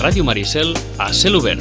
Ràdio Maricel a cel obert.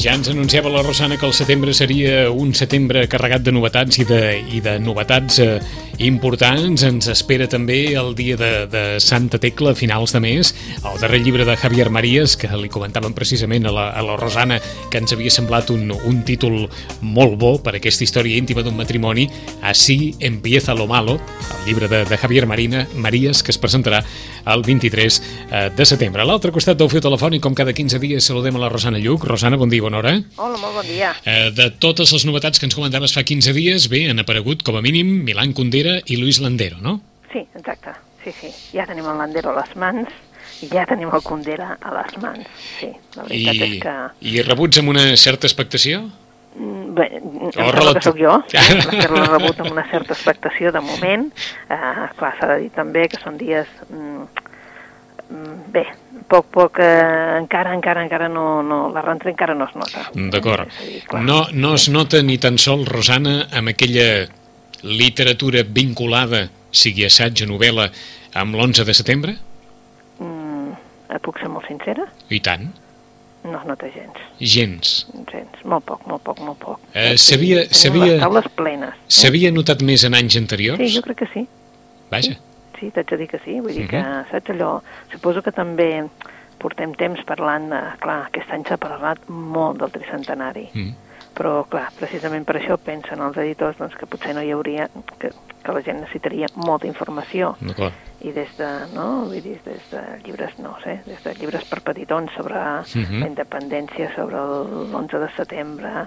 Ja ens anunciava la Rosana que el setembre seria un setembre carregat de novetats i de, i de novetats eh, importants. Ens espera també el dia de, de Santa Tecla, a finals de mes, el darrer llibre de Javier Marías, que li comentàvem precisament a la, a la Rosana, que ens havia semblat un, un títol molt bo per aquesta història íntima d'un matrimoni. Así empieza lo malo, el llibre de, de Javier Marina, Marías, que es presentarà el 23 eh, de setembre. A l'altre costat del feu telefònic, com cada 15 dies, saludem a la Rosana Lluc. Rosana, bon dia, bona hora. Hola, molt bon dia. Eh, de totes les novetats que ens comentaves fa 15 dies, bé, han aparegut com a mínim Milan Kundera i Luis Landero, no? Sí, exacte. Sí, sí. Ja tenim el Landero a les mans i ja tenim el Kundera a les mans. Sí, la veritat I, és que... I rebuts amb una certa expectació? Mm, Bé, em sembla que sóc jo, sí, l'ha rebut amb una certa expectació de moment. Eh, clar, s'ha de dir també que són dies... Mm, mm, bé, poc, poc, eh, encara, encara, encara no, no, la rentrada encara no es nota. D'acord. Clar, No, no es nota ni tan sols, Rosana, amb aquella literatura vinculada, sigui assaig o novel·la, amb l'11 de setembre? Mm, eh, puc ser molt sincera? I tant. No es nota gens. Gens. Gens, molt poc, molt poc, molt poc. Eh, Sí, tenim s'havia- les taules plenes. eh? S'havia notat més en anys anteriors? Sí, jo crec que sí. Vaja. Sí, t'haig de dir que sí. Vull dir Mhm. que, saps allò... Suposo que també portem temps parlant... De, clar, aquest any s'ha parlat molt del tricentenari. Mm. Però, clar, precisament per això pensen els editors doncs, que potser no hi hauria... Que, que la gent necessitaria molta informació. D'acord. I des de, no? Vull dir, des de llibres, no sé, des de llibres per petitons sobre Mhm. la independència, sobre l'11 de setembre,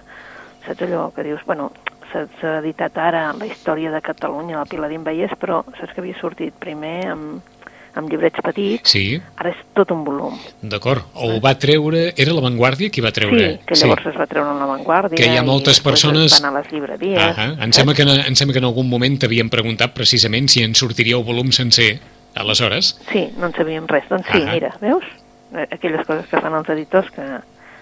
saps allò que dius, bueno, s'ha editat ara la història de Catalunya, la Pilarín Vallès, però saps que havia sortit primer amb, amb llibrets petits, Sí, ara és tot un volum. d'acord. O ho va treure... Era l'avantguàrdia qui va treure? Sí, que llavors es va treure en l'avantguàrdia. Que hi ha moltes persones- Van a les llibreries. Ah em, sembla que, em sembla que en algun moment t'havien preguntat precisament si en sortiria el volum sencer. Aleshores, Sí, no en sabíem res. Doncs sí, Ahà. mira, veus? Eh, Aquelles coses que fan els editors que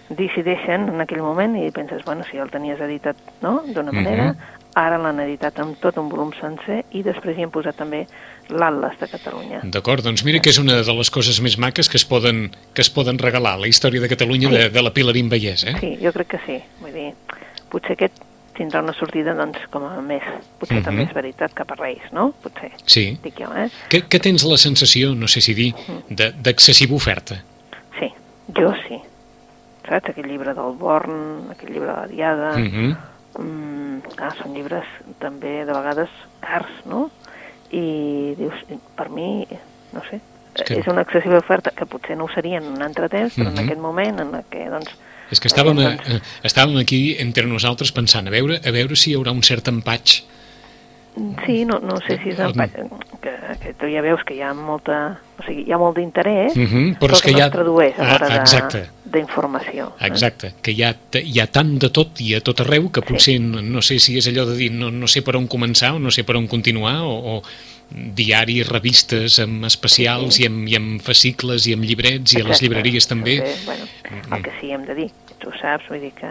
decideixen en aquell moment i penses, bueno, si el tenies editat no? d'una Mhm. manera, ara l'han editat amb tot un volum sencer i després hi han posat també l'Atlas de Catalunya. d'acord, doncs mira que és una de les coses més maques que es poden, que es poden regalar, la història de Catalunya de, de la Pilarín Vallès, eh? Sí, jo crec que sí. Vull dir, potser aquest tindrà una sortida, doncs, com a més, potser Mhm. també és veritat, cap a Reis, no? Potser, Sí. dic jo, eh? Que, que tens la sensació, no sé si dir, de- d'excessiva oferta? Sí, jo sí. Saps? Aquell llibre del Born, aquell llibre de la Diada... Mm -hmm. Mm, clar, són llibres també de vegades cars, no? I dius, per mi, no sé, És que- és, una excessiva oferta que potser no ho seria en un altre temps, però Mhm. en aquest moment en què, doncs... És que estàvem, a, gent, eh, estàvem aquí entre nosaltres pensant a veure, a veure si hi haurà un cert empatx. Sí, no, no sé si és Mhm. empat, que, que tu ja veus que hi ha molta... O sigui, hi ha molt d'interès, Mhm, però però és que que no ha- es tradueix a Ah, l'hora de- exacte. d'informació. eh? Exacte, que hi ha, hi ha tant de tot i a tot arreu que potser no, no sé si és allò de dir no, no sé per on començar o no sé per on continuar o, o diaris, revistes amb especials Sí. i, amb, i amb fascicles i amb llibrets i a les Exacte. llibreries també. bueno, Mm. el que sí hem de dir, tu saps, vull dir que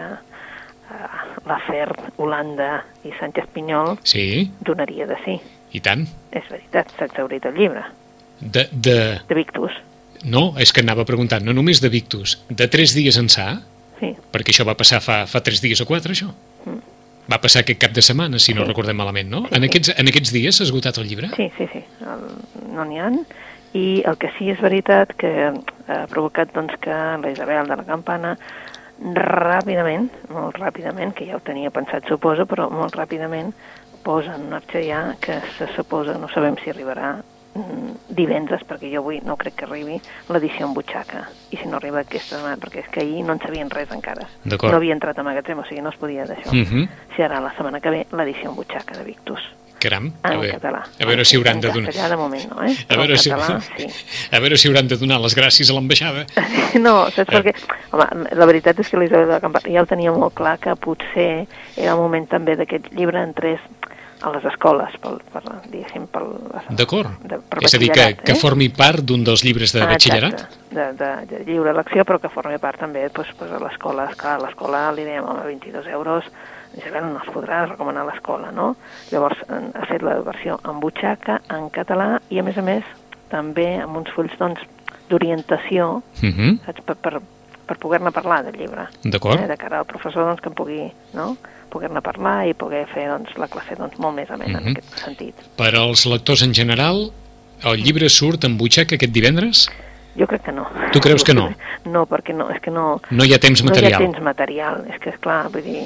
uh, l'afer Holanda i Sánchez Pinyol Sí, donaria de sí. i tant. És veritat, s'ha exaurit el llibre, De, de, de Victus. no, és que anava preguntant, no només de Victus, de tres dies ençà, Sí, perquè això va passar fa, fa tres dies o quatre, això. Mm. Va passar aquest cap de setmana, si no Sí. recordem malament, no? Sí, En sí. aquests, en aquests dies s'ha esgotat el llibre? sí, sí, sí, el, no n'hi ha. I el que sí és veritat que ha provocat doncs, que la Isabel de la Campana ràpidament, molt ràpidament, que ja ho tenia pensat suposo, però molt ràpidament posa en marxa ja que se suposa, no sabem si arribarà mm, divendres, perquè jo avui no crec que arribi l'edició en butxaca. I si no arriba aquesta setmana, perquè és que ahir no en sabien res encara. No havia entrat a magatzem, o sigui, no es podia d'això. Mhm. Serà la setmana que ve l'edició en butxaca de Victus. Caram, a En veure, català. a veure si hauran de En donar... castellà de moment no, eh? A veure, en si, català, sí. a veure si hauran de donar les gràcies a l'ambaixada. No, saps per Eh. què? Home, la veritat és que l'Isabel de la Campana ja el tenia molt clar que potser era el moment també d'aquest llibre entrés a les escoles, pel, per, diguéssim, pel... D'acord. de- per És a dir, que, batxillerat, que eh? formi part d'un dels llibres de Ah, batxillerat? De, de, de lliure elecció, però que formi part també doncs, pues, a l'escola. Esclar, a l'escola li dèiem, home, 22 euros, Isabel no es podrà recomanar a l'escola, no? Llavors ha fet la versió en butxaca, en català, i a més a més també amb uns fulls doncs, d'orientació, Uh -huh. saps, per, per, per poder-ne parlar del llibre. D'acord. Eh, de cara al professor doncs, que en pugui no? poder-ne parlar i poder fer doncs, la classe doncs, molt més amena Mhm. en aquest sentit. Per als lectors en general, el llibre surt en butxaca aquest divendres? Jo crec que no. Tu creus que no? No, perquè no, és que no... No hi ha temps No hi material. ha temps material, és que és clar, vull dir,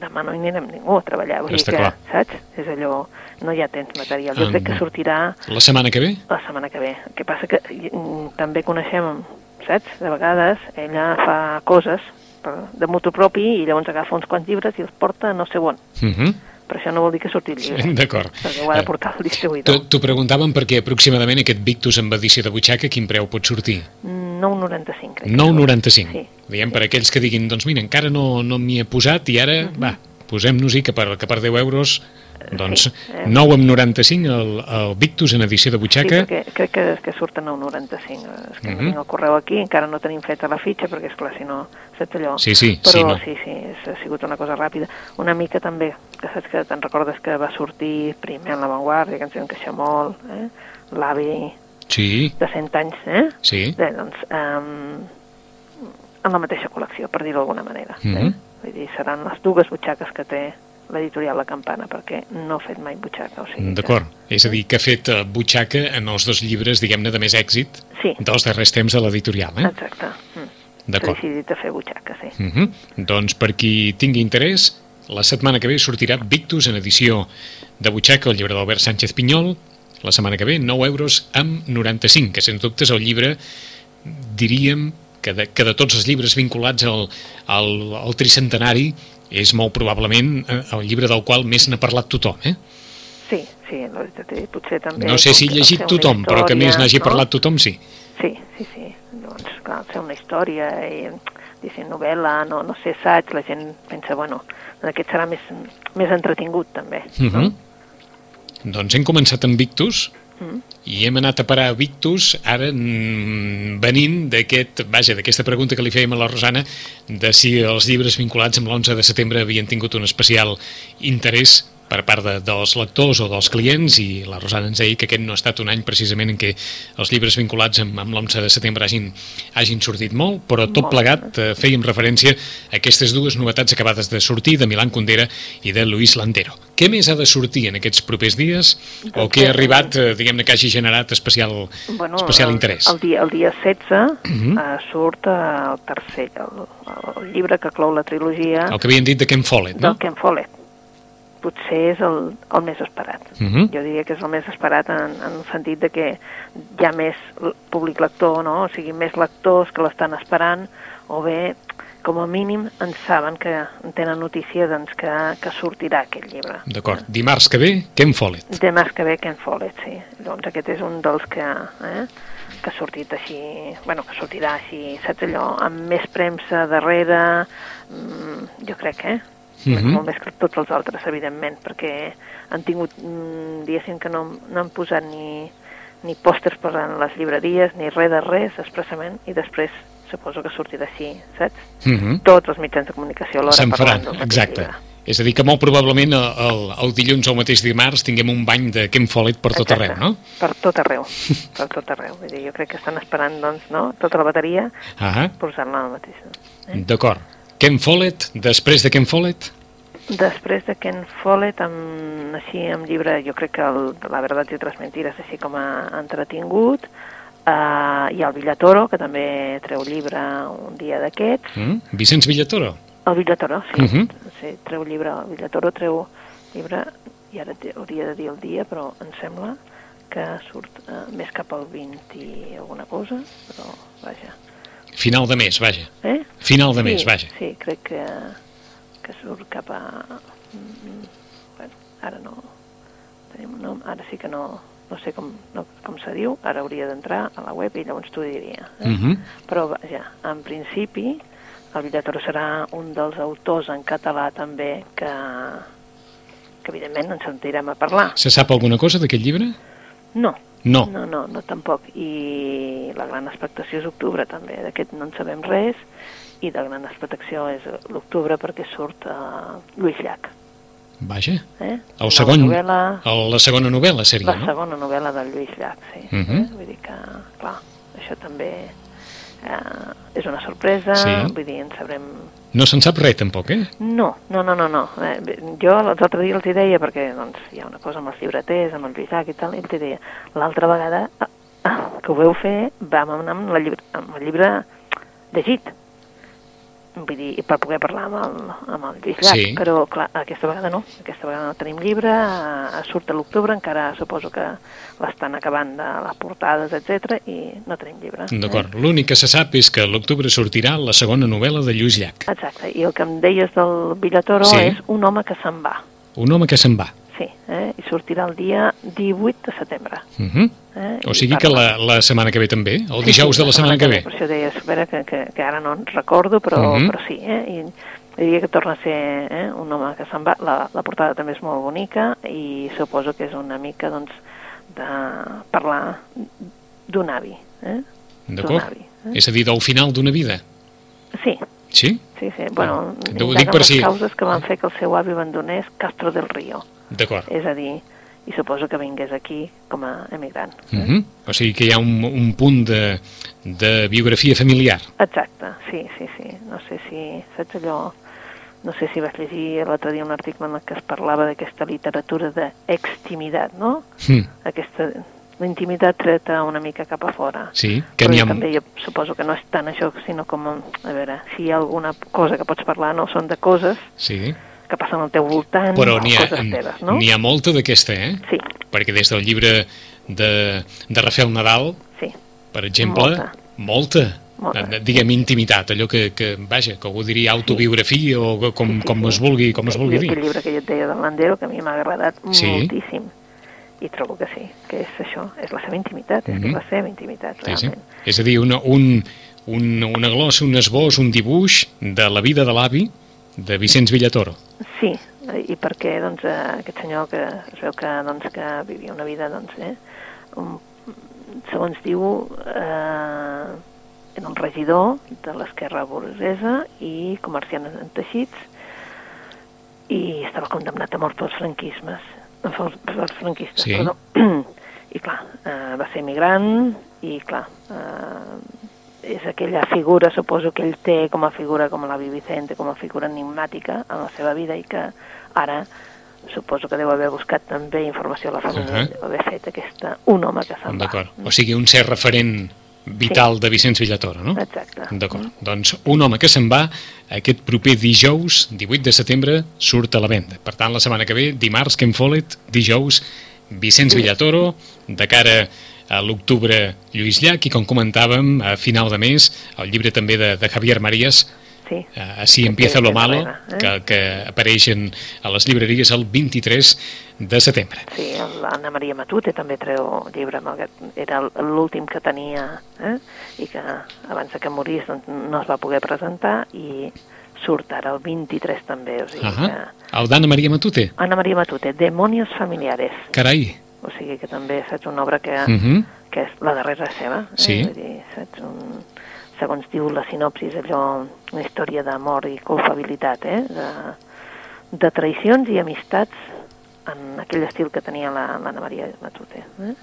demà no hi anirem ningú a treballar, vull Està dir que, clar. saps? És allò, no hi ha temps material. Jo Ah, crec que sortirà La setmana que ve? la setmana que ve. El que passa que mm, també coneixem, saps? De vegades ella fa coses per, de motu propi i llavors agafa uns quants llibres i els porta no sé on. Uh -huh. Però això no vol dir que surti el llibre. D'acord. Perquè ho ha de portar el distribuïdor. T'ho preguntàvem perquè aproximadament aquest Victus amb edició de butxaca quin preu pot sortir? 9,95 crec. que 9,95. Sí. Diem per aquells que diguin, doncs mira, encara no, no m'hi he posat i ara, va, posem-nos-hi que per, que per 10 euros doncs eh. 9 amb 95 el, el Victus en edició de Sí, butxaca perquè crec que, que surt a 9,95. És que Mhm. no tinc el correu aquí, encara no tenim feta la fitxa, perquè, esclar, si no, saps allò? Sí, sí, Però sí, no. sí, sí, és, ha sigut una cosa ràpida. Una mica també, que saps que te'n recordes que va sortir primer en l'avantguàrdia, que ens diuen queixar molt, eh? l'avi Sí, de 100 anys, eh? sí. Bé, doncs, um, en la mateixa col·lecció, per dir-ho d'alguna manera. Mhm. eh? Vull dir, seran les dues butxaques que té l'editorial La Campana, perquè no ha fet mai butxaca. O sigui que- D'acord. És a dir, que ha fet eh, butxaca en els dos llibres, diguem-ne, de més èxit Sí, dels darrers temps de l'editorial, eh? exacte. Mm. D'acord. Decidit a fer butxaca, sí. Uh -huh. Doncs per qui tingui interès, la setmana que ve sortirà Victus en edició de butxaca, el llibre d'Albert Sánchez Pinyol, la setmana que ve 9 euros amb 95, que sens dubte és el llibre, diríem, que de, que de tots els llibres vinculats al, al, al tricentenari és molt probablement eh, el llibre del qual més n'ha parlat tothom, eh? Sí, sí, veritat, és- potser també... No sé si llegit tothom, però que més història, n'hagi no? parlat tothom, sí. Sí, sí, sí. Doncs, clar, ser una història i diguéssim, novel·la, no, no sé, assaig, la gent pensa, bueno, aquest serà més, més entretingut, també. Uh -huh. Doncs hem començat amb Victus Mm. i hem anat a parar a Victus ara mm, venint d'aquest, vaja, d'aquesta pregunta que li fèiem a la Rosana de si els llibres vinculats amb l'11 de setembre havien tingut un especial interès per part de, dels lectors o dels clients i la Rosana ens deia que aquest no ha estat un any precisament en què els llibres vinculats amb, amb l'11 de setembre hagin, hagin sortit molt, però tot plegat eh, fèiem referència a aquestes dues novetats acabades de sortir de Milan Kundera i de Luis Landero. Què més ha de sortir en aquests propers dies o què ha arribat, eh, diguem-ne, que hagi generat especial, Bueno, especial el, interès? El dia, el dia 16 Mhm. eh, surt eh, el tercer, el, el llibre que clou la trilogia El que havien dit de Ken Follett, del no? Ken Follett. Potser és el, el més esperat. Uh -huh. Jo diria que és el més esperat en, en el sentit de que hi ha més públic lector, no? o sigui, més lectors que l'estan esperant, o bé, com a mínim, en saben que en tenen notícia doncs, que, que sortirà aquest llibre. D'acord. Dimarts que ve, Ken Follett. Demà que ve Ken Follett, sí. Doncs aquest és un dels que, eh, que ha sortit així, bueno, que sortirà així, saps allò, amb més premsa darrere, mm, jo crec, eh? Mhm. Molt més que tots els altres, evidentment, perquè han tingut, mm, diguéssim que no, no han posat ni, ni pòsters per en les llibreries, ni res de res, expressament, i després suposo que sortirà així, saps? Uh -huh. Tots els mitjans de comunicació alhora Se'n faran, exacte. llibre. És a dir, que molt probablement el, el, el dilluns o el mateix dimarts tinguem un bany de Ken Follett per tot Exacte. arreu, no? Per tot arreu, per tot arreu. Vull dir, jo crec que estan esperant, doncs, no?, tota la bateria, Ah, posar-la al mateix. Eh? d'acord. Ken Follett, després de Ken Follett? Després de Ken Follett, amb, així, amb llibre, jo crec que el, La verdad i otras mentiras, així com a entretingut, uh, hi ha el Villatoro, que també treu llibre un dia d'aquests. Mm? Vicenç Villatoro? El Villatoro, sí, Mhm. sí, treu llibre, el Villatoro treu llibre, i ara hauria de dir el dia, però em sembla que surt uh, més cap al 20 i alguna cosa, però vaja. Final de mes, vaja. Eh? Final de sí, mes, vaja. Sí, crec que, que surt cap a... mm, Bueno, ara no tenim un nom, ara sí que no, no sé com, no, com se diu, ara hauria d'entrar a la web i llavors t'ho diria. Eh? Mhm. Però vaja, en principi el Villatoro serà un dels autors en català també que, que evidentment ens sentirem a parlar. Se sap alguna cosa d'aquest llibre? No, No. No, no, no tampoc. I la gran expectació és octubre també, d'aquest no en sabem res, i la gran expectació és l'octubre perquè surt uh, Lluís Llach. Vaja. Eh? El segon, novel·la, el, la segona novel·la seria, la no? segona novel·la del Lluís Llach, sí. Mhm. eh? Vull dir que, clar, això també eh, és una sorpresa, Sí. vull dir, en sabrem No se'n sap res, tampoc, eh? no, no, no, no, no. Eh, jo l'altre dia els hi deia, perquè doncs, hi ha una cosa amb els llibreters, amb el Lluís Llach i tal, i els hi deia, l'altra vegada ah, ah, que ho veu fer, vam anar amb, la llibre, amb el llibre llegit. Vull dir, per poder parlar amb el, amb el Lluís Llach, Sí. però clar, aquesta vegada no, aquesta vegada no tenim llibre, eh, surt a l'octubre, encara suposo que l'estan acabant de les portades, etc i no tenim llibre. D'acord. L'únic que se sap és que a l'octubre sortirà la segona novel·la de Lluís Llach. Exacte, i el que em deies del Villatoro Sí. és un home que se'n va. Un home que se'n va. Sí, eh? i sortirà el dia 18 de setembre. Uh -huh. Eh? O sigui que la, la setmana que ve també, el Sí, dijous sí, de la setmana que ve. Per això deia, espera, que, que, que ara no en recordo, però, Mhm. però sí, eh? I diria que torna a ser eh? un home que se'n va. La, la portada també és molt bonica i suposo que és una mica, doncs, de parlar d'un avi. Eh? D'acord? Eh? És a dir, del final d'una vida. Sí, Sí? sí, sí. Bueno, Ah, ho dic per les si- causes que van fer que el seu avi abandonés Castro del Río. D'acord. És a dir, i suposo que vingués aquí com a emigrant. Uh -huh. O sigui que hi ha un, un punt de, de biografia familiar. Exacte, sí, sí, sí. No sé si, saps allò, no sé si vas llegir l'altre dia un article en que es parlava d'aquesta literatura d'extimitat, no? Hm. Aquesta, la intimitat treta una mica cap a fora. Sí, que Però n'hi ha... també jo suposo que no és tant això, sinó com, a veure, si hi ha alguna cosa que pots parlar, no són de coses Sí, que passen al teu voltant, però o ha, coses teves, no? n'hi ha molta d'aquesta, eh? Sí, Perquè des del llibre de, de Rafael Nadal, sí, per exemple, Molta. molta, Molta. eh, diguem intimitat, allò que, que vaja, que algú diria autobiografia o que- com, Sí, sí, com sí. es vulgui, com es vulgui Aquell dir. llibre que jo et deia del Landero, que a mi m'ha agradat Sí. moltíssim. I trobo que sí, que és això, és la seva intimitat, és que Mhm. és la seva intimitat, Sí, sí. realment. És a dir, una, un, un, una glossa, un esbós, un dibuix de la vida de l'avi de Vicenç Villatoro. Sí, i perquè doncs, eh, aquest senyor que es veu que, doncs, que vivia una vida, doncs, eh, un, segons diu, eh, era un regidor de l'esquerra burguesa i comerciant en teixits i estava condemnat a mort pels franquismes, pels, pels franquistes, Sí. perdó. I clar, eh, va ser migrant i clar, eh, és aquella figura, suposo que ell té com a figura, com l'avi Vicente, com a figura enigmàtica en la seva vida i que ara suposo que deu haver buscat també informació a la família, Ahà. deu haver fet aquesta, un home que se'n va. D'acord. O sigui, un cert referent vital de Vicenç Villatoro, no? Exacte. D'acord. Doncs un home que se'n va aquest proper dijous, 18 de setembre, surt a la venda. Per tant, la setmana que ve, dimarts, Ken Follett, dijous, Vicenç Villatoro, de cara a l'octubre, Lluís Llach, i com comentàvem, a final de mes, el llibre també de, de Javier Marías, Sí. eh, Así empieza lo malo, eh? que, que apareix en, a les llibreries el 23 de setembre. Sí, l'Anna Maria Matute també treu llibre, malgrat era l'últim que tenia, eh? i que abans que morís doncs, no es va poder presentar, i surt ara el 23 també, o sigui Uh que... El d'Anna Maria Matute, Anna Maria Matute, Demonios familiares, carai. O sigui que també saps una obra que, Uh -huh. que és la darrera seva, eh? Sí. Vull dir, saps, un, segons diu la sinopsis, allò, una història d'amor i culpabilitat, eh? de, de traïcions i amistats en aquell estil que tenia la- l'Anna Maria Matute. Eh?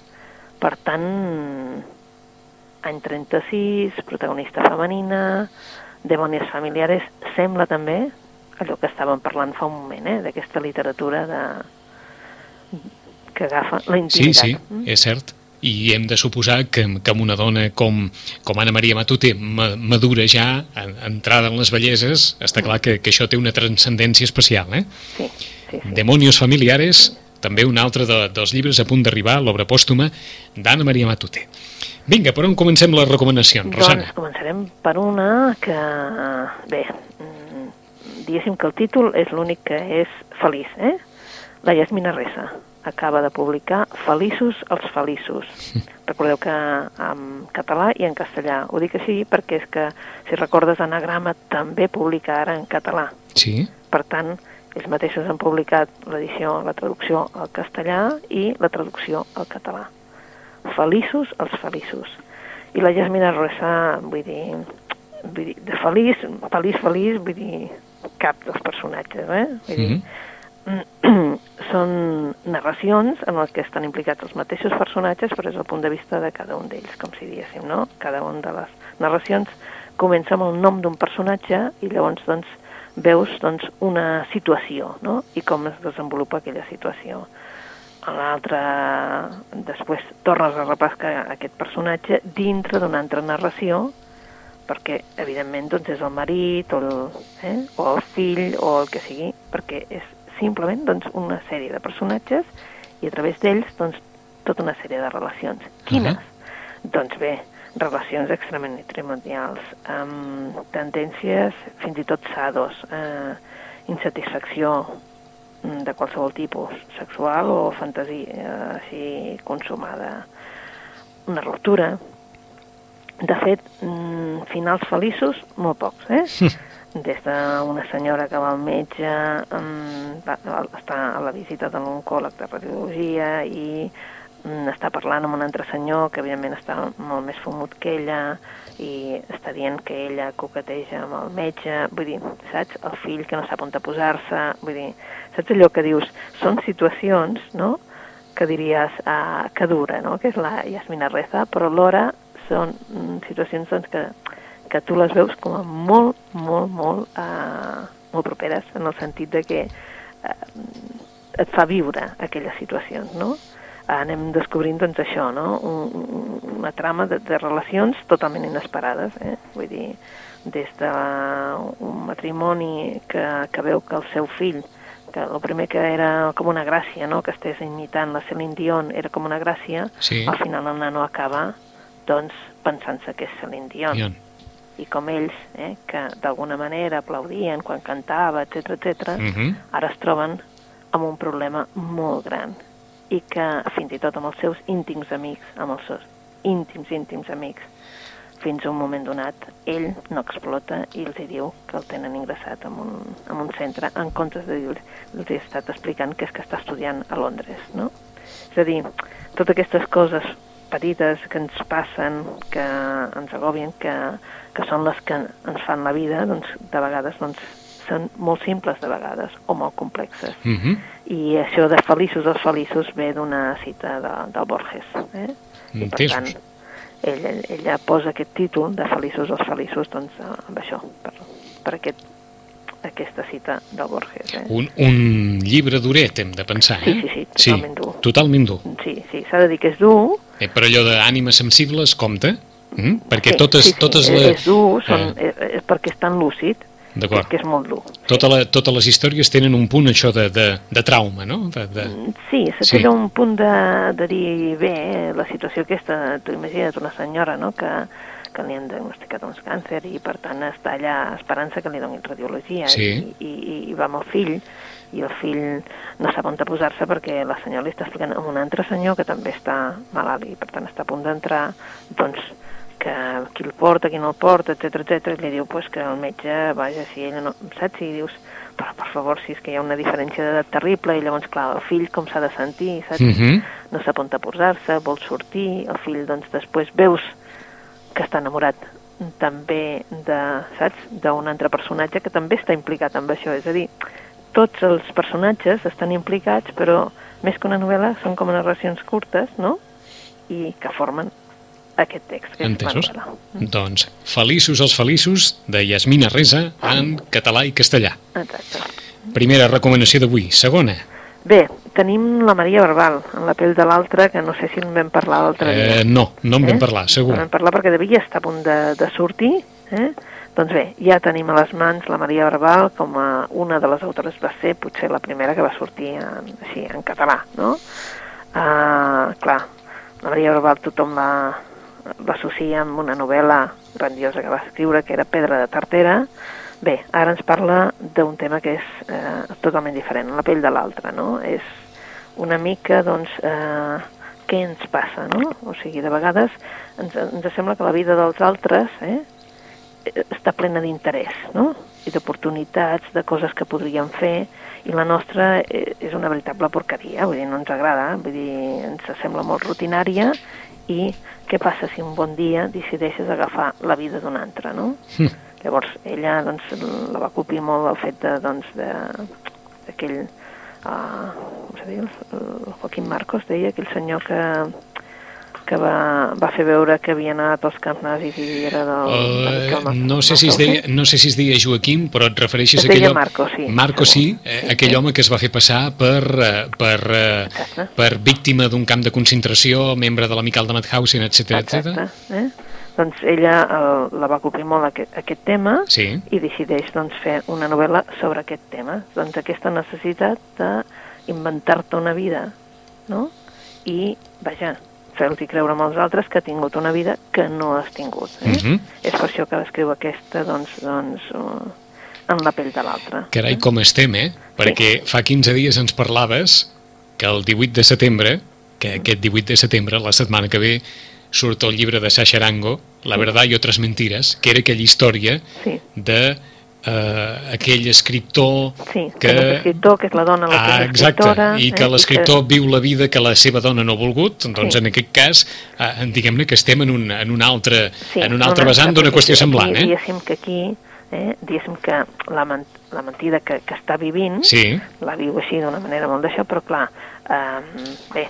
Per tant, any 36, protagonista femenina, demònies familiares, sembla també allò que estàvem parlant fa un moment, eh? d'aquesta literatura de que agafa la Sí, intimitat. sí, Mm? és cert. I hem de suposar que, que amb una dona com, com Anna Maria Matute ma, madura ja, en, entrada en les belleses, està clar que, que això té una transcendència especial. Eh? Sí, sí, sí. Demonios familiares, també un altre de, dels llibres a punt d'arribar, l'obra pòstuma d'Anna Maria Matute. Vinga, per on comencem les recomanacions, Doncs Rosana? començarem per una que, bé, mm, diguéssim que el títol és l'únic que és feliç, eh? La Yasmina Ressa acaba de publicar Feliços els feliços. Recordeu que en català i en castellà. Ho dic així perquè és que, si recordes, Anagrama també publica ara en català. Sí, Per tant, ells mateixos han publicat l'edició, la traducció al castellà i la traducció al català. feliços els feliços. I la Jasmina Rosa, vull dir, vull dir de feliç, feliç, feliç, vull dir, cap dels personatges, eh? Vull dir, són narracions en les que estan implicats els mateixos personatges, però és el punt de vista de cada un d'ells, com si diguéssim, no? Cada una de les narracions comença amb el nom d'un personatge i llavors doncs, veus doncs, una situació no? i com es desenvolupa aquella situació. A l'altre, després tornes a repescar aquest personatge dintre d'una altra narració perquè, evidentment, doncs, és el marit o el, eh? o el fill o el que sigui, perquè és simplement doncs, una sèrie de personatges i a través d'ells doncs, tota una sèrie de relacions. Quines? Uh -huh. Doncs bé, relacions extremament matrimonials, amb tendències fins i tot sados, eh, insatisfacció de qualsevol tipus, sexual o fantasia eh, així consumada, una ruptura. De fet, mm, finals feliços, molt pocs, eh? des d'una senyora que va al metge, va, està a la visita de l'oncòleg de radiologia i està parlant amb un altre senyor que evidentment està molt més fumut que ella i està dient que ella coqueteja amb el metge, vull dir, saps? El fill que no sap on posar-se, vull dir, saps allò que dius? Són situacions, no?, que diries uh, que dura, no?, que és la Yasmina Reza, però alhora són mm, situacions doncs, que que tu les veus com a molt, molt, molt, uh, molt properes, en el sentit de que uh, et fa viure aquelles situacions, no? Uh, anem descobrint, doncs, això, no? Un, una trama de, de relacions totalment inesperades, eh? Vull dir, des d'un matrimoni que, que veu que el seu fill que el primer que era com una gràcia, no? que estés imitant la Celine Dion, era com una gràcia, sí. al final el nano acaba doncs, pensant-se que és Celine Dion. Dion i com ells, eh, que d'alguna manera aplaudien quan cantava, etc etc, uh -huh. ara es troben amb un problema molt gran i que fins i tot amb els seus íntims amics, amb els seus íntims, íntims amics, fins a un moment donat, ell no explota i els diu que el tenen ingressat en un, en un centre, en comptes de dir els he estat explicant que és que està estudiant a Londres, no? És a dir, totes aquestes coses petites que ens passen, que ens agobien, que, que són les que ens fan la vida, doncs de vegades doncs, són molt simples de vegades o molt complexes. Uh mhm. -huh. I això de feliços els feliços ve d'una cita de, del Borges. Eh? I per tant, ella, ella posa aquest títol de feliços els feliços doncs, amb això, per, per aquest aquesta cita del Borges. Eh? Un, un llibre duret, hem de pensar, eh? Sí, sí, sí, totalment sí, dur. Totalment dur. Sí, sí, s'ha de dir que és dur. Eh, però allò d'ànimes sensibles, compte? Mm? Perquè sí, totes, sí, sí, totes les... les... És dur, són, eh. és perquè és tan lúcid D'acord. que és molt dur. Tota la, totes les històries tenen un punt, això, de, de, de trauma, no? De, de... Mm, sí, se sí. un punt de, de dir, bé, eh, la situació aquesta, tu imagina't una senyora, no?, que, que li han diagnosticat un càncer i per tant està allà esperant-se que li donin radiologia sí. i, i, i va amb el fill i el fill no sap on posar-se perquè la senyora li està explicant amb un altre senyor que també està malalt i per tant està a punt d'entrar doncs que qui el porta, qui no el porta, etc etc i li diu pues, que el metge, vaja, si ella no... saps? I dius, però per favor, si és que hi ha una diferència d'edat terrible i llavors, clar, el fill com s'ha de sentir, saps? Uh -huh. No sap on posar-se, vol sortir, el fill, doncs, després veus que està enamorat també de, saps, d'un altre personatge que també està implicat amb això, és a dir, tots els personatges estan implicats, però més que una novel·la són com narracions curtes, no?, i que formen aquest text, que Entesos? la Doncs, Feliços els feliços, de Yasmina Reza, en català i castellà. Exacte. Primera recomanació d'avui. Segona. Bé, tenim la Maria Barbal, en la pell de l'altra, que no sé si en vam parlar l'altre eh, dia. No, no en vam eh? parlar, segur. En vam parlar perquè devia estar a punt de, de sortir, eh? Doncs bé, ja tenim a les mans la Maria Barbal com a una de les autores, va ser potser la primera que va sortir en, així, en català, no? Uh, clar, la Maria Barbal tothom l'associa amb una novel·la grandiosa que va escriure, que era Pedra de Tartera, Bé, ara ens parla d'un tema que és eh, totalment diferent, la pell de l'altre, no? És una mica, doncs, eh, què ens passa, no? O sigui, de vegades ens, ens sembla que la vida dels altres eh, està plena d'interès, no? i d'oportunitats, de coses que podríem fer, i la nostra eh, és una veritable porqueria, vull dir, no ens agrada, vull dir, ens sembla molt rutinària, i què passa si un bon dia decideixes agafar la vida d'un altre, no? Mm. Llavors, ella doncs, la va copir molt el fet de, doncs, de, d'aquell, uh, com se diu, el Joaquín Marcos deia, aquell senyor que, que va, va fer veure que havia anat als camps nazis i era del... Uh, no, sé si es deia, no sé si es deia Joaquim, però et refereixes es a aquell home... Marco, sí. Marco, sí, eh, sí, aquell sí. home que es va fer passar per, eh, per, Exacte. per víctima d'un camp de concentració, membre de l'amical de Mauthausen, etc etc. Eh? Doncs ella el, la va cobrir molt aquest, aquest tema sí. i decideix doncs, fer una novel·la sobre aquest tema. Doncs aquesta necessitat d'inventar-te una vida, no? I, vaja, fer-los creure els altres que ha tingut una vida que no has tingut. Eh? Mhm. -huh. És per això que escriu aquesta, doncs, doncs uh, en la pell de l'altre. Carai, eh? com estem, eh? Perquè sí. fa 15 dies ens parlaves que el 18 de setembre, que aquest 18 de setembre, la setmana que ve, surt el llibre de Sasha Arango, La verdad y otras mentiras, que era aquella història sí. de eh, aquell escriptor sí, que... escriptor, que és la dona la ah, exacte, i que eh, l'escriptor que... viu la vida que la seva dona no ha volgut, doncs sí. en aquest cas eh, diguem-ne que estem en un, en un altre, sí, en un altre vessant d'una qüestió semblant. Eh? Diguéssim que aquí eh, diguéssim que la, ment la mentida que, que està vivint sí. la viu així d'una manera molt d'això, però clar, eh, bé,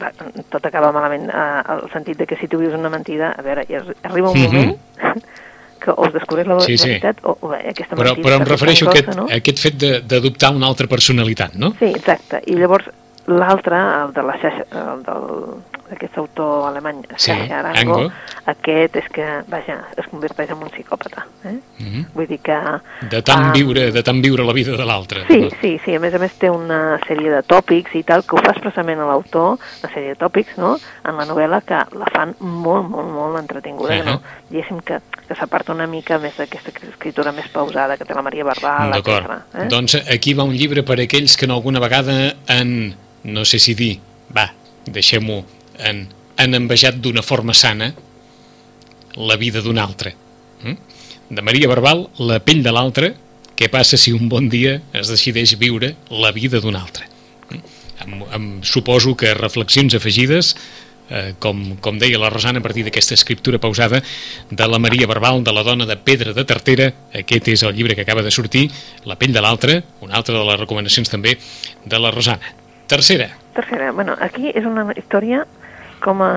va, tot acaba malament eh, el sentit de que si tu vius una mentida, a veure, arriba un mm -hmm. Que o es descobreix la sí, veritat sí. o, o bé, aquesta però, però em refereixo a aquest, no? aquest fet d'adoptar una altra personalitat, no? Sí, exacte. I llavors l'altre, el de la xarxa, el del d'aquest autor alemany, sí, Arango, Ango. aquest és que, vaja, es converteix en un psicòpata. Eh? Mm -hmm. Vull dir que... De tant, uh, viure, de tant viure la vida de l'altre. Sí, sí, sí, a més a més té una sèrie de tòpics i tal, que ho fa expressament a l'autor, una sèrie de tòpics, no?, en la novel·la que la fan molt, molt, molt entretinguda, uh -huh. no? Diguéssim que, que s'aparta una mica més d'aquesta escritura més pausada que té la Maria Barbal, D'acord. Eh? Doncs aquí va un llibre per aquells que en alguna vegada han, no sé si dir, va, deixem-ho han, han envejat d'una forma sana la vida d'un altre. Mm? De Maria Barbal, la pell de l'altre, què passa si un bon dia es decideix viure la vida d'un altre? Mm? Em, em suposo que reflexions afegides eh, com, com deia la Rosana a partir d'aquesta escriptura pausada de la Maria Barbal, de la dona de Pedra de Tartera aquest és el llibre que acaba de sortir La pell de l'altre, una altra de les recomanacions també de la Rosana Tercera. Tercera, bueno, aquí és una història com a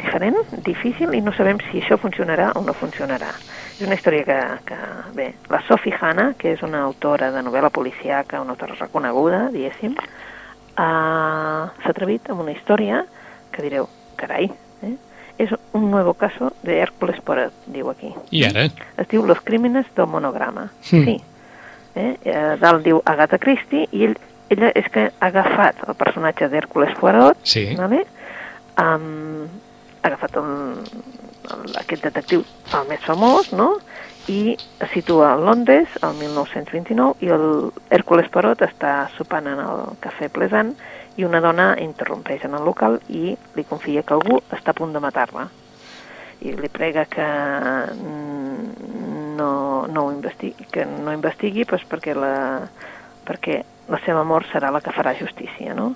diferent, difícil, i no sabem si això funcionarà o no funcionarà. És una història que, que bé, la Sophie Hanna, que és una autora de novel·la policiaca, una autora reconeguda, diguéssim, uh, s'ha atrevit amb una història que direu, carai, eh? és un nou caso de Hércules Poirot, diu aquí. I ara? Es diu Los crímenes del monograma. Mm. Sí. Eh? eh? Dalt diu Agatha Christie i ell, ella és que ha agafat el personatge d'Hércules Poirot, sí. vale? Um, ha agafat el, aquest detectiu el més famós, no?, i es situa a Londres el 1929 i el Hércules Perot està sopant en el cafè Plesant i una dona interrompeix en el local i li confia que algú està a punt de matar-la i li prega que no, no ho investigui, que no investigui pues, perquè, la, perquè la seva mort serà la que farà justícia, no?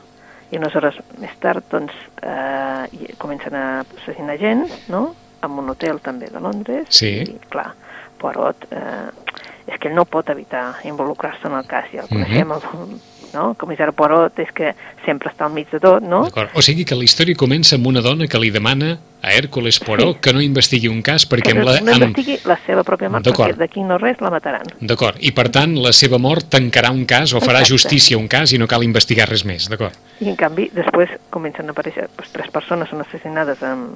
I unes hores més tard doncs, eh, comencen a assassinar gent, no?, en un hotel també de Londres, sí. i clar, Poirot, eh, és que no pot evitar involucrar-se en el cas, ja el mhm. coneixem, mm -hmm. el, no? El comissari Poirot és que sempre està al mig de tot, no? O sigui que la història comença amb una dona que li demana a Hércules Poirot sí. que no investigui un cas perquè... Que no, la, no investigui la seva pròpia mort, perquè d'aquí no res la mataran. D'acord, i per tant la seva mort tancarà un cas o farà Exacte. justícia un cas i no cal investigar res més, d'acord? I en canvi després comencen a aparèixer, doncs, tres persones són assassinades en,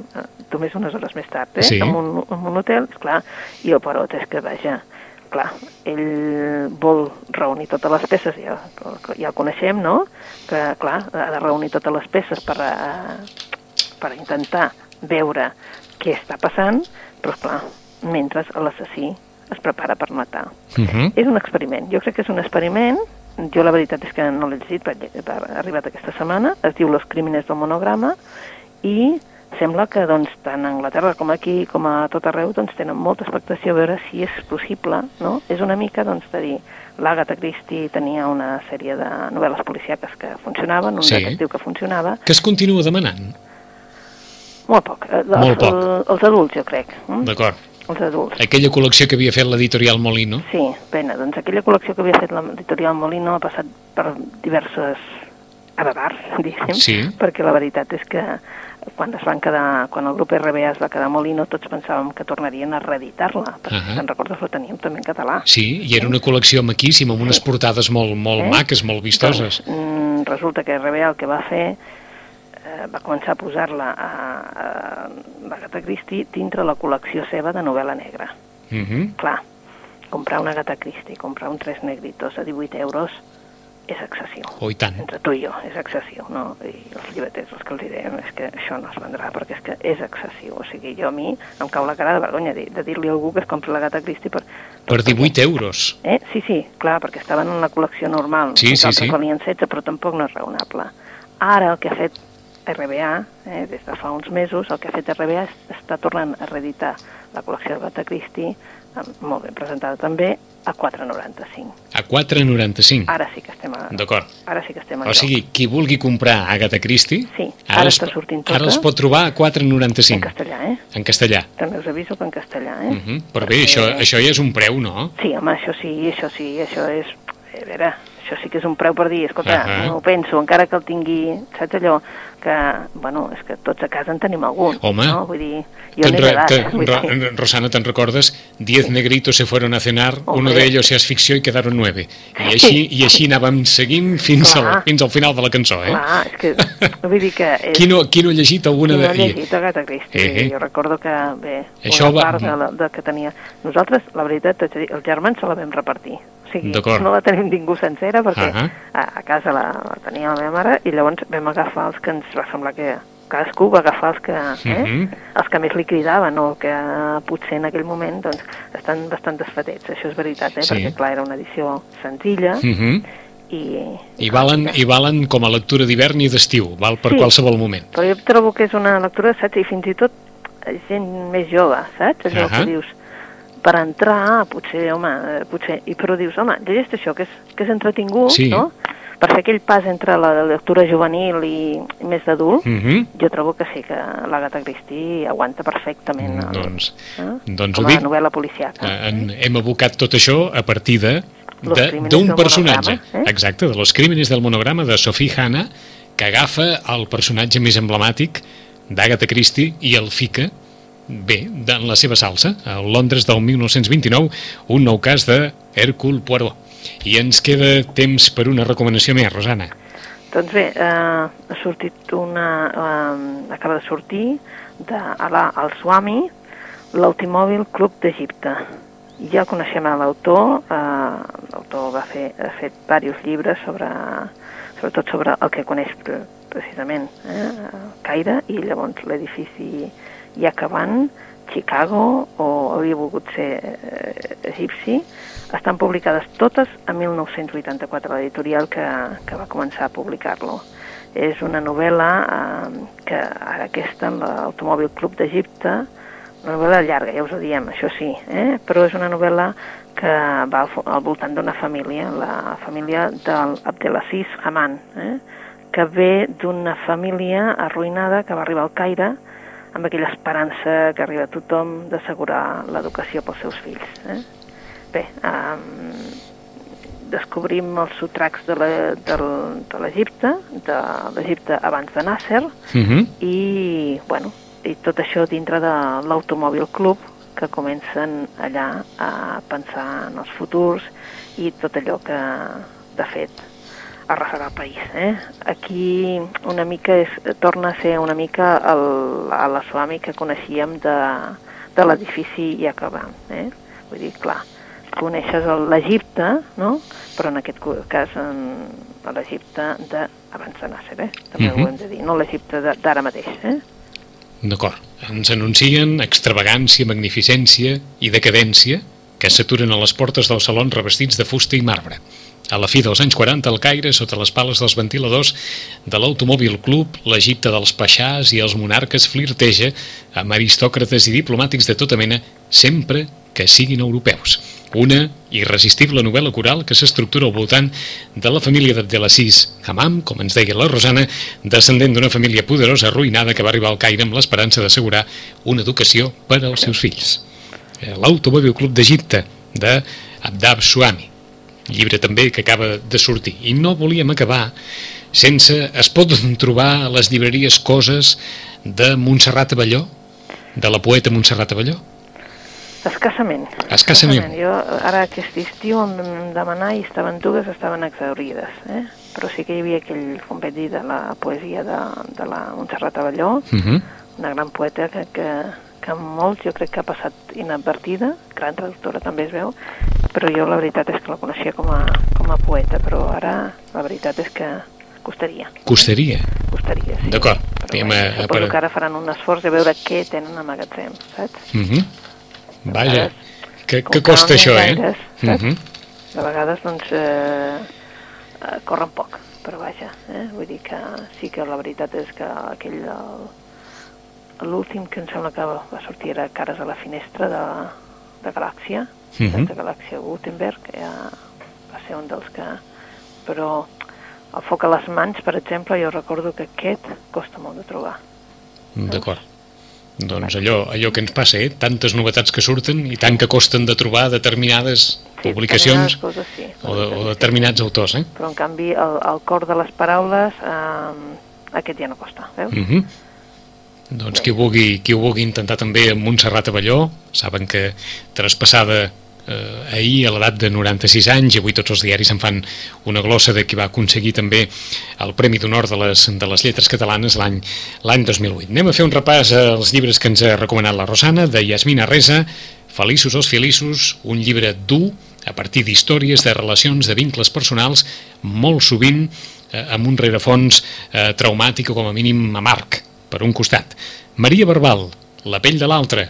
només unes hores més tard, eh? Sí. En, un, en un hotel, clar, i el Poirot és que, vaja, clar, ell vol reunir totes les peces, ja, ja el coneixem, no?, que, clar, ha de reunir totes les peces per, uh, per intentar veure què està passant, però, clar, mentre l'assassí es prepara per matar. Uh mhm. -huh. És un experiment, jo crec que és un experiment, jo la veritat és que no l'he llegit, ha arribat aquesta setmana, es diu Los crímenes del monograma, i sembla que doncs, tant a Anglaterra com aquí, com a tot arreu, doncs, tenen molta expectació a veure si és possible, no? És una mica doncs, de dir, l'Agatha Christie tenia una sèrie de novel·les policiaques que funcionaven, un Sí. detectiu que funcionava, Que es continua demanant. molt poc. Eh, Molt poc. El, els adults, jo crec. Mm? D'acord. Els adults. Aquella col·lecció que havia fet l'editorial Molino. Sí, pena. Doncs aquella col·lecció que havia fet l'editorial Molino ha passat per diverses abadars, diguéssim, Sí. perquè la veritat és que quan es van quedar, quan el grup RBA es va quedar a Molino, tots pensàvem que tornarien a reeditar-la, perquè uh -huh. te'n recordes, la teníem també en català. Sí, i era una col·lecció maquíssima, amb unes portades molt, molt Eh? maques, molt vistoses. Doncs, resulta que RBA el que va fer eh, va començar a posar-la a, a l'Agatha Christie dintre la col·lecció seva de novel·la negra. Mhm. Clar, comprar una Agatha Christie, comprar un Tres Negritos a 18 euros és excessiu. Oh, tant. Entre tu i jo, és excessiu, no? I els llibreters, els que els direm, és que això no es vendrà, perquè és que és excessiu. O sigui, jo a mi em cau la cara de vergonya de, de dir-li a algú que es compri la Gata Christie per... Per 18 euros. Eh? Sí, sí, clar, perquè estaven en la col·lecció normal. Sí, sí, sí. valien 16, però tampoc no és raonable. Ara el que ha fet RBA, eh, des de fa uns mesos, el que ha fet RBA és, està tornant a reeditar la col·lecció de Gata Christie, molt ben presentada també, a 4,95. A 4,95. Ara sí que estem a... D'acord. Ara sí que estem a O sigui, qui vulgui comprar Agatha Christie, Sí, ara els- està sortint tota. ara els pot trobar a en 4,95 castellà, eh? en castellà. També us aviso que en castellà, eh? Uh -huh. Però bé, això, això ja és un preu, no? Sí, home, això sí, això sí, això és... A veure, això sí que és un preu per dir, escolta, Ahà. no ho penso, encara que el tingui, saps allò, que, bueno, és que tots a casa en tenim algun, Home. no? Vull dir, jo Te'n n'he d'edat, te- vull Ro- dir, Rosana, ¿te recordas? Diez negritos se fueron a cenar, uno Hombre. de ellos es ficció i quedaron nueve. I així, i així anàvem seguint fins al, fins al final de la cançó, eh? clar, és que, vull dir que... És, Qui no, qui no ha llegit alguna Qui no ha de... llegit Agatha Christie, Eh, eh. jo recordo que, bé, Això una va- part de, la, de que tenia... Nosaltres, la veritat, els germans se la vam repartir. O sigui, no la tenim ningú sencera perquè Ahà. a, a casa la, la tenia la meva mare i llavors vam agafar els que ens va semblar que cadascú va agafar els que, eh? Mhm. els que més li cridaven o que potser en aquell moment doncs, estan bastant desfatets, això és veritat, eh? Sí. perquè clar, era una edició senzilla Uh -huh. i... I, valen, I valen com a lectura d'hivern i d'estiu, val per Sí. qualsevol moment. Però jo trobo que és una lectura, saps? I fins i tot gent més jove, saps? Allò Ahà. que dius, per entrar, potser, home, eh, potser... I però dius, home, llegeix això, que és, que és entretingut, Sí. no? Per fer aquell pas entre la lectura juvenil i, més d'adult, Uh -huh. jo trobo que sí que l'Agatha Christie aguanta perfectament el, Doncs, eh? doncs com ho a dic. novel·la policiaca. Eh, en, hem abocat tot això a partir de d'un personatge. eh? Exacte, de Los crímenes del monograma de Sophie Hanna, que agafa el personatge més emblemàtic d'Agatha Christie i el fica bé, en la seva salsa, a Londres del 1929, un nou cas de Hercule Poirot. I ens queda temps per una recomanació més, Rosana. Doncs bé, eh, ha sortit una... Eh, acaba de sortir de Alà al-Swami, l'Automòbil Club d'Egipte. Ja coneixem a l'autor, eh, l'autor va fer, ha fet diversos llibres sobre, sobretot sobre el que coneix pre- precisament eh, Caire i llavors l'edifici Yacaban, Chicago o hauria volgut ser eh, egipci, estan publicades totes a 1984, l'editorial que, que va començar a publicar-lo. És una novel·la eh, que ara aquesta en l'Automòbil Club d'Egipte, una novel·la llarga, ja us ho diem, això sí, eh? però és una novel·la que va al, al voltant d'una família, la família del Abdelaziz Haman, eh? que ve d'una família arruïnada que va arribar al Caire amb aquella esperança que arriba a tothom d'assegurar l'educació pels seus fills. Eh? Bé, um, descobrim els sotracs de l'Egipte, de l'Egipte abans de Nasser, Uh -huh. i, bueno, i tot això dintre de l'Automòbil Club, que comencen allà a pensar en els futurs i tot allò que, de fet, arrasarà el país. Eh? Aquí una mica és, torna a ser una mica el, a la Swami que coneixíem de, de l'edifici Iacabà. Eh? Vull dir, clar, coneixes l'Egipte, no? però en aquest cas en, a l'Egipte d'abans de Nasser, eh? també Mhm. ho hem de dir, no l'Egipte de- d'ara mateix. Eh? D'acord. Ens anuncien extravagància, magnificència i decadència que s'aturen a les portes dels salons revestits de fusta i marbre. a la fi dels anys 40 al Caire, sota les pales dels ventiladors de l'Automòbil Club, l'Egipte dels Paixàs i els monarques flirteja amb aristòcrates i diplomàtics de tota mena, sempre que siguin europeus. Una irresistible novel·la coral que s'estructura al voltant de la família d'Abdelaziz Hamam, com ens deia la Rosana, descendent d'una família poderosa arruïnada que va arribar al Caire amb l'esperança d'assegurar una educació per als seus fills. Eh, L'Automòbil Club d'Egipte, d'Abdab Suami llibre també que acaba de sortir. I no volíem acabar sense... Es poden trobar a les llibreries coses de Montserrat Avelló, de la poeta Montserrat Avelló? Escassament. Escassament. Jo ara aquest estiu em vam demanar i estaven dues, estaven exaurides, eh? però sí que hi havia aquell competit de la poesia de, de la Montserrat Avelló, Uh -huh. una gran poeta que, que, que molts jo crec que ha passat inadvertida, gran traductora també es veu, però jo la veritat és que la coneixia com a, com a poeta, però ara la veritat és que costaria. Costaria. Costaria, sí. D'acord. Però suposo per- que ara faran un esforç de veure què tenen a magatzem, saps? Uh -huh. Vaja, vegades, que, que costa això, eh? gaires, Uh? -huh. De vegades, doncs, eh, eh, corren poc, però vaja, eh? vull dir que sí que la veritat és que aquell, el- l'últim que em sembla que va sortir era Cares a la finestra de, de Galàxia, Mhm. de Galàxia Gutenberg, que ja va ser un dels que... Però el foc a les mans, per exemple, jo recordo que aquest costa molt de trobar. D'acord. Doncs allò, allò que ens passa, eh? Tantes novetats que surten i tant que costen de trobar determinades Sí, publicacions determinades coses, sí. o, de, o determinats autors, eh? Però, en canvi, el, el cor de les paraules, eh, aquest ja no costa, veus? Uh -huh. Doncs qui ho, vulgui, qui ho vulgui intentar també amb Montserrat Avelló, saben que traspassada eh, ahir a l'edat de 96 anys i avui tots els diaris en fan una glossa de qui va aconseguir també el Premi d'Honor de, les, de les Lletres Catalanes l'any l'any 2008. Anem a fer un repàs als llibres que ens ha recomanat la Rosana, de Yasmina Reza, Feliços els feliços, un llibre dur a partir d'històries, de relacions, de vincles personals, molt sovint eh, amb un rerefons eh, traumàtic o com a mínim amarg, per un costat. Maria Barbal, La pell de l'altre,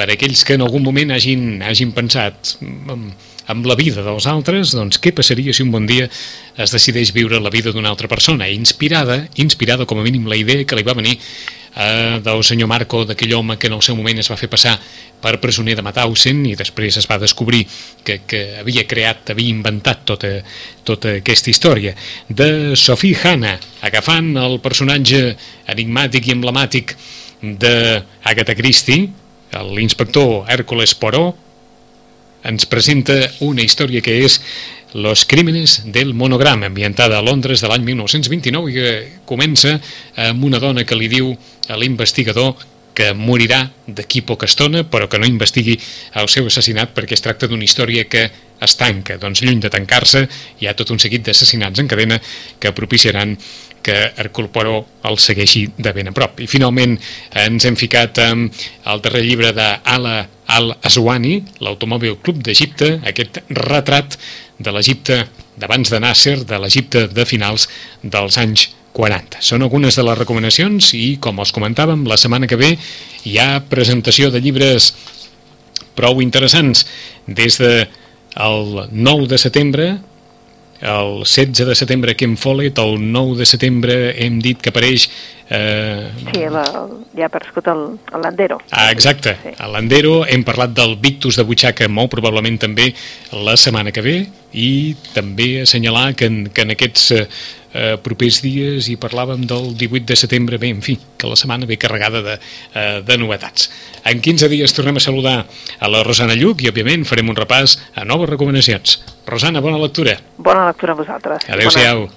per aquells que en algun moment hagin, hagin pensat amb, amb la vida dels altres, doncs què passaria si un bon dia es decideix viure la vida d'una altra persona? Inspirada, inspirada com a mínim la idea que li va venir eh, del senyor Marco, d'aquell home que en el seu moment es va fer passar per presoner de Mauthausen i després es va descobrir que, que havia creat, havia inventat tota, tota aquesta història. De Sophie Hanna, agafant el personatge enigmàtic i emblemàtic d'Agatha Christie, l'inspector Hércules Poirot, ens presenta una història que és Los crímenes del monogram, ambientada a Londres de l'any 1929 i que comença amb una dona que li diu a l'investigador que morirà d'aquí poca estona, però que no investigui el seu assassinat perquè es tracta d'una història que es tanca. Doncs lluny de tancar-se, hi ha tot un seguit d'assassinats en cadena que propiciaran que Hercule Poirot el segueixi de ben a prop. I finalment ens hem ficat amb el darrer llibre d'Ala al-Aswani, l'Automòbil Club d'Egipte, aquest retrat de l'Egipte d'abans de Nasser, de l'Egipte de finals dels anys 40. Són algunes de les recomanacions i, com els comentàvem, la setmana que ve hi ha presentació de llibres prou interessants des de el 9 de setembre el 16 de setembre Ken Follett, el 9 de setembre hem dit que apareix eh, Sí, la, ja ha aparegut el, el Landero. Ah, exacte, Sí. a l'Andero hem parlat del Victus de butxaca molt probablement també la setmana que ve i també assenyalar que en, que en aquests eh, propers dies hi parlàvem del 18 de setembre, bé, en fi, que la setmana ve carregada de, eh, de novetats. En 15 dies tornem a saludar a la Rosana Lluc i, òbviament, farem un repàs a noves recomanacions. Rosana, bona lectura. Bona lectura a vosaltres. Adéu-siau.